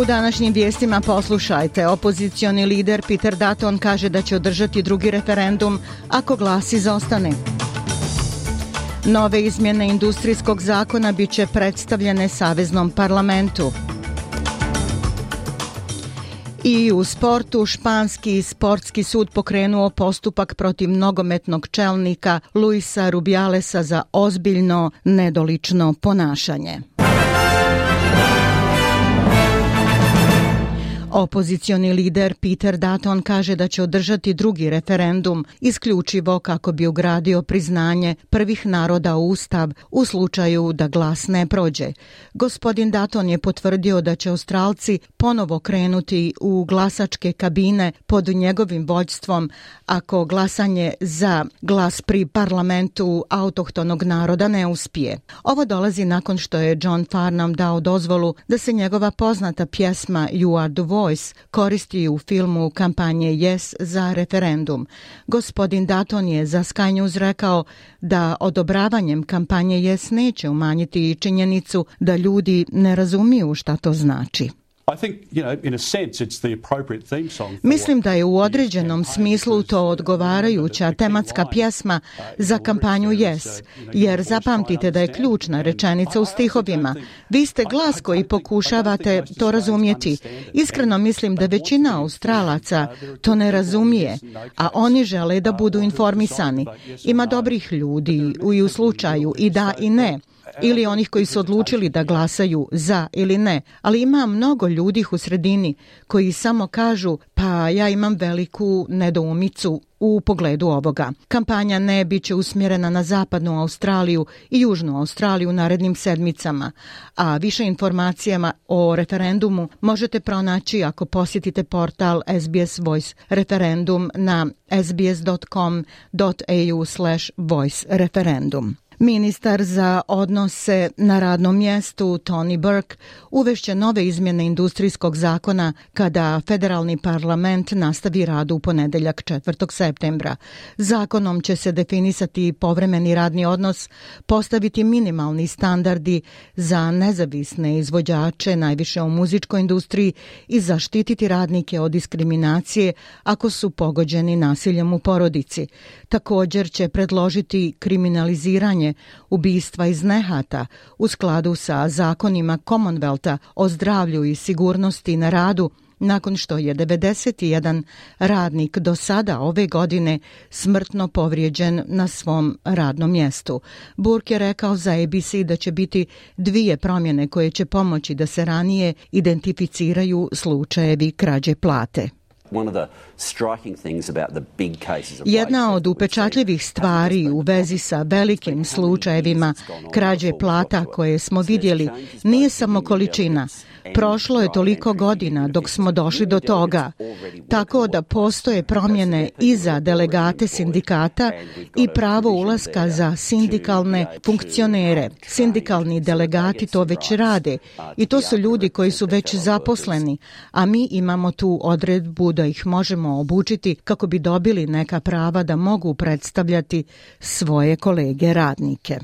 U današnjim vijestima poslušajte. Opozicioni lider Peter Dutton kaže da će održati drugi referendum ako glas izostane. Nove izmjene industrijskog zakona bit će predstavljene Saveznom parlamentu. I u sportu Španski sportski sud pokrenuo postupak protiv nogometnog čelnika Luisa Rubialesa za ozbiljno nedolično ponašanje. Opozicioni lider Peter Dutton kaže da će održati drugi referendum isključivo kako bi ugradio priznanje prvih naroda u Ustav u slučaju da glas ne prođe. Gospodin Dutton je potvrdio da će Australci ponovo krenuti u glasačke kabine pod njegovim vođstvom ako glasanje za glas pri parlamentu autohtonog naroda ne uspije. Ovo dolazi nakon što je John Farnham dao dozvolu da se njegova poznata pjesma You are the Voice koristi u filmu kampanje Yes za referendum. Gospodin Daton je za Sky News rekao da odobravanjem kampanje Yes neće umanjiti činjenicu da ljudi ne razumiju šta to znači. Mislim da je u određenom smislu to odgovarajuća tematska pjesma za kampanju Yes, jer zapamtite da je ključna rečenica u stihovima. Vi ste glas koji pokušavate to razumjeti. Iskreno mislim da većina Australaca to ne razumije, a oni žele da budu informisani. Ima dobrih ljudi u slučaju i da i ne ili onih koji su odlučili da glasaju za ili ne, ali ima mnogo ljudi u sredini koji samo kažu pa ja imam veliku nedoumicu u pogledu ovoga. Kampanja ne biće usmjerena na zapadnu Australiju i južnu Australiju u narednim sedmicama, a više informacijama o referendumu možete pronaći ako posjetite portal SBS Voice referendum na sbs.com.au slash voice referendum. Ministar za odnose na radnom mjestu Tony Burke uvešće nove izmjene industrijskog zakona kada federalni parlament nastavi rad u ponedeljak 4. septembra. Zakonom će se definisati povremeni radni odnos, postaviti minimalni standardi za nezavisne izvođače, najviše u muzičkoj industriji i zaštititi radnike od diskriminacije ako su pogođeni nasiljem u porodici. Također će predložiti kriminaliziranje ubistva iz nehata u skladu sa zakonima Commonwealtha o zdravlju i sigurnosti na radu nakon što je 91 radnik do sada ove godine smrtno povrijeđen na svom radnom mjestu. Burke je rekao za ABC da će biti dvije promjene koje će pomoći da se ranije identificiraju slučajevi krađe plate. Jedna od upečatljivih stvari u vezi sa velikim slučajevima krađe plata koje smo vidjeli nije samo količina, Prošlo je toliko godina dok smo došli do toga, tako da postoje promjene i za delegate sindikata i pravo ulaska za sindikalne funkcionere. Sindikalni delegati to već rade i to su ljudi koji su već zaposleni, a mi imamo tu odredbu da ih možemo obučiti kako bi dobili neka prava da mogu predstavljati svoje kolege radnike.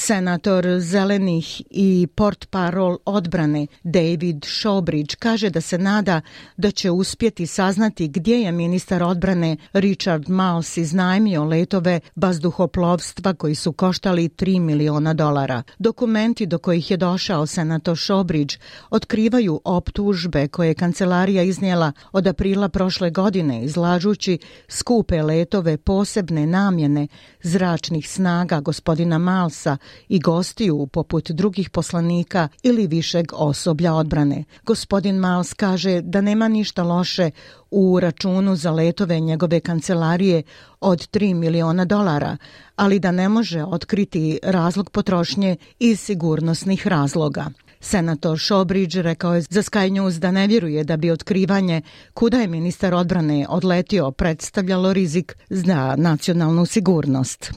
Senator Zelenih i port parol odbrane David Shawbridge kaže da se nada da će uspjeti saznati gdje je ministar odbrane Richard Maus iznajmio letove bazduhoplovstva koji su koštali 3 miliona dolara. Dokumenti do kojih je došao senator Shawbridge otkrivaju optužbe koje je kancelarija iznijela od aprila prošle godine izlažući skupe letove posebne namjene zračnih snaga gospodina Malsa i gostiju poput drugih poslanika ili višeg osoblja odbrane. Gospodin Miles kaže da nema ništa loše u računu za letove njegove kancelarije od 3 miliona dolara, ali da ne može otkriti razlog potrošnje iz sigurnosnih razloga. Senator Showbridge rekao je za Sky News da ne vjeruje da bi otkrivanje kuda je ministar odbrane odletio predstavljalo rizik za nacionalnu sigurnost.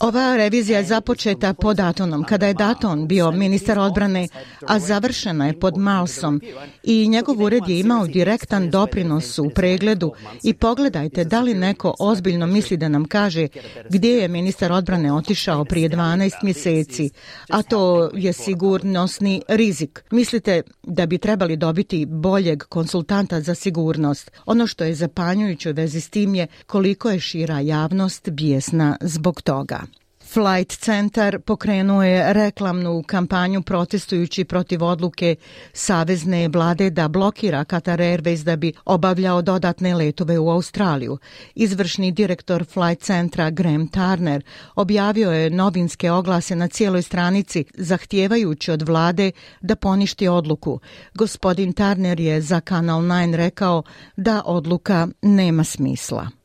Ova revizija je započeta pod Duttonom kada je Dutton bio ministar odbrane, a završena je pod Malsom i njegov ured je imao direktan doprinos u pregledu i pogledajte da li neko ozbiljno misli da nam kaže gdje je ministar odbrane otišao prije 12 mjeseci, a to je sigurnosni rizik. Mislite da bi trebali dobiti boljeg konsultanta za sigurnost. Ono što je zapanjujuće u vezi s tim je koliko je šira javnost bijesna zbog toga. Flight Centar pokrenuo je reklamnu kampanju protestujući protiv odluke Savezne vlade da blokira Qatar Airways da bi obavljao dodatne letove u Australiju. Izvršni direktor Flight Centra Graham Turner objavio je novinske oglase na cijeloj stranici zahtijevajući od vlade da poništi odluku. Gospodin Turner je za Kanal 9 rekao da odluka nema smisla.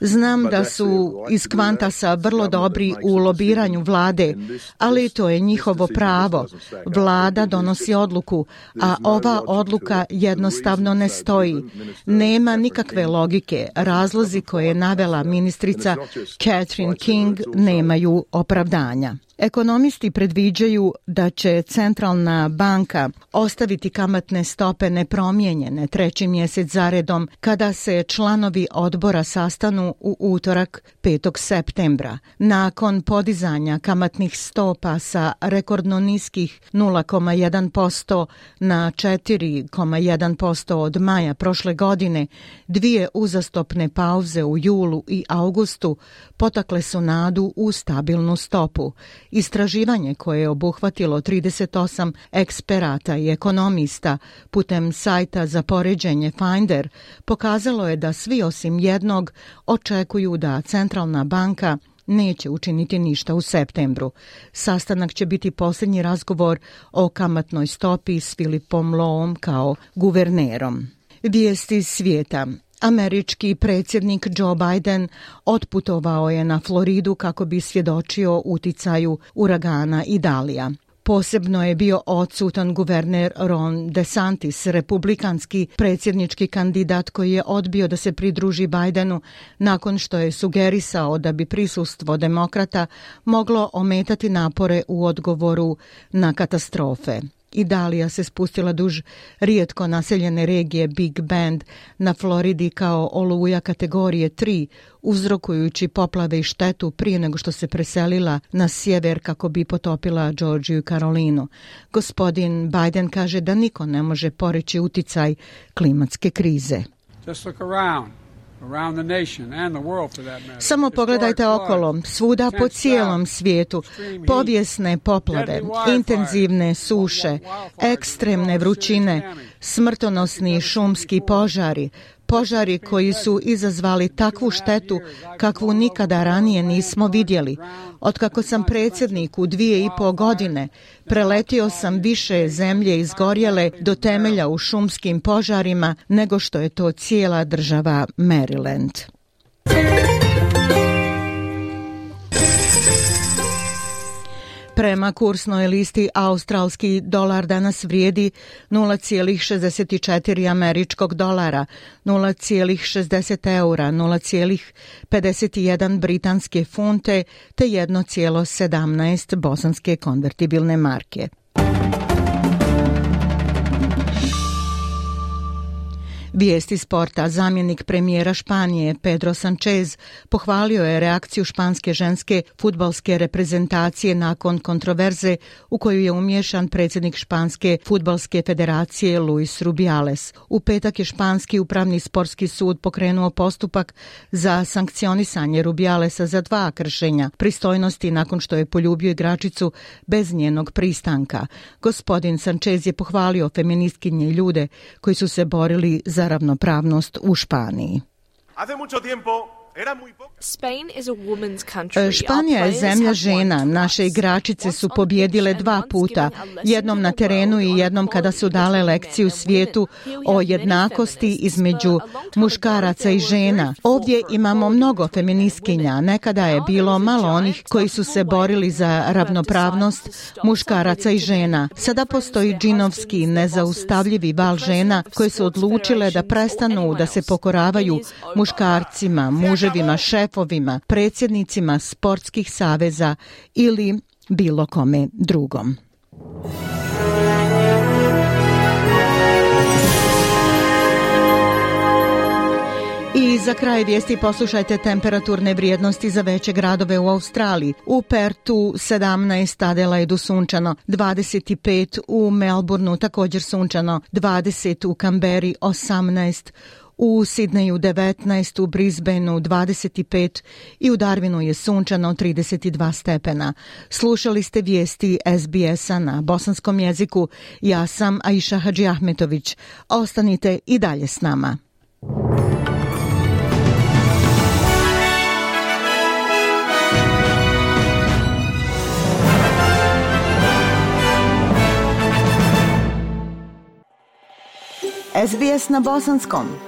Znam da su iz Kvantasa vrlo dobri u lobiranju vlade, ali to je njihovo pravo. Vlada donosi odluku, a ova odluka jednostavno ne stoji. Nema nikakve logike. Razlozi koje je navela ministrica Catherine King nemaju opravdanja. Ekonomisti predviđaju da će centralna banka ostaviti kamatne stope nepromijenjene treći mjesec zaredom kada se članovi odbora sastanu u utorak 5. septembra. Nakon podizanja kamatnih stopa sa rekordno niskih 0,1% na 4,1% od maja prošle godine, dvije uzastopne pauze u julu i augustu potakle su nadu u stabilnu stopu. Istraživanje koje je obuhvatilo 38 eksperata i ekonomista putem sajta za poređenje Finder pokazalo je da svi osim jednog očekuju da centralna banka neće učiniti ništa u septembru. Sastanak će biti posljednji razgovor o kamatnoj stopi s Filipom Loom kao guvernerom. Vijesti svijeta. Američki predsjednik Joe Biden otputovao je na Floridu kako bi svjedočio uticaju uragana Idalija. Posebno je bio odsutan guverner Ron DeSantis, republikanski predsjednički kandidat koji je odbio da se pridruži Bidenu nakon što je sugerisao da bi prisustvo demokrata moglo ometati napore u odgovoru na katastrofe. Idalija se spustila duž rijetko naseljene regije Big Bend na Floridi kao oluja kategorije 3, uzrokujući poplave i štetu prije nego što se preselila na sjever kako bi potopila Georgiju i Karolinu. Gospodin Biden kaže da niko ne može poreći uticaj klimatske krize. Just look around. Samo pogledajte okolo, svuda po cijelom svijetu, povijesne poplave, intenzivne suše, ekstremne vrućine, smrtonosni šumski požari, požari koji su izazvali takvu štetu kakvu nikada ranije nismo vidjeli. Otkako sam predsjednik u dvije i po godine, preletio sam više zemlje izgorjele do temelja u šumskim požarima nego što je to cijela država Maryland. Prema kursnoj listi australski dolar danas vrijedi 0,64 američkog dolara, 0,60 eura, 0,51 britanske funte te 1,17 bosanske konvertibilne marke. Vijesti sporta, zamjenik premijera Španije Pedro Sanchez pohvalio je reakciju španske ženske futbalske reprezentacije nakon kontroverze u koju je umješan predsjednik Španske futbalske federacije Luis Rubiales. U petak je Španski upravni sportski sud pokrenuo postupak za sankcionisanje Rubialesa za dva kršenja pristojnosti nakon što je poljubio igračicu bez njenog pristanka. Gospodin Sanchez je pohvalio feministkinje ljude koji su se borili za ravnopravnost u Španiji. Hace mucho tiempo Španija je zemlja žena. Naše igračice su pobjedile dva puta, jednom na terenu i jednom kada su dale lekciju svijetu o jednakosti između muškaraca i žena. Ovdje imamo mnogo feministkinja. Nekada je bilo malo onih koji su se borili za ravnopravnost muškaraca i žena. Sada postoji džinovski nezaustavljivi val žena koje su odlučile da prestanu da se pokoravaju muškarcima, muževima, šefovima, predsjednicima sportskih saveza ili bilo kome drugom. I za kraj vijesti poslušajte temperaturne vrijednosti za veće gradove u Australiji. U Pertu 17, Adelaidu sunčano, 25 u Melbourneu također sunčano, 20 u Kamberi, 18 u Sidneju 19, u Brisbaneu 25 i u Darwinu je sunčano 32 stepena. Slušali ste vijesti SBS-a na bosanskom jeziku. Ja sam Aisha Hadži Ahmetović. Ostanite i dalje s nama. SBS na bosanskom.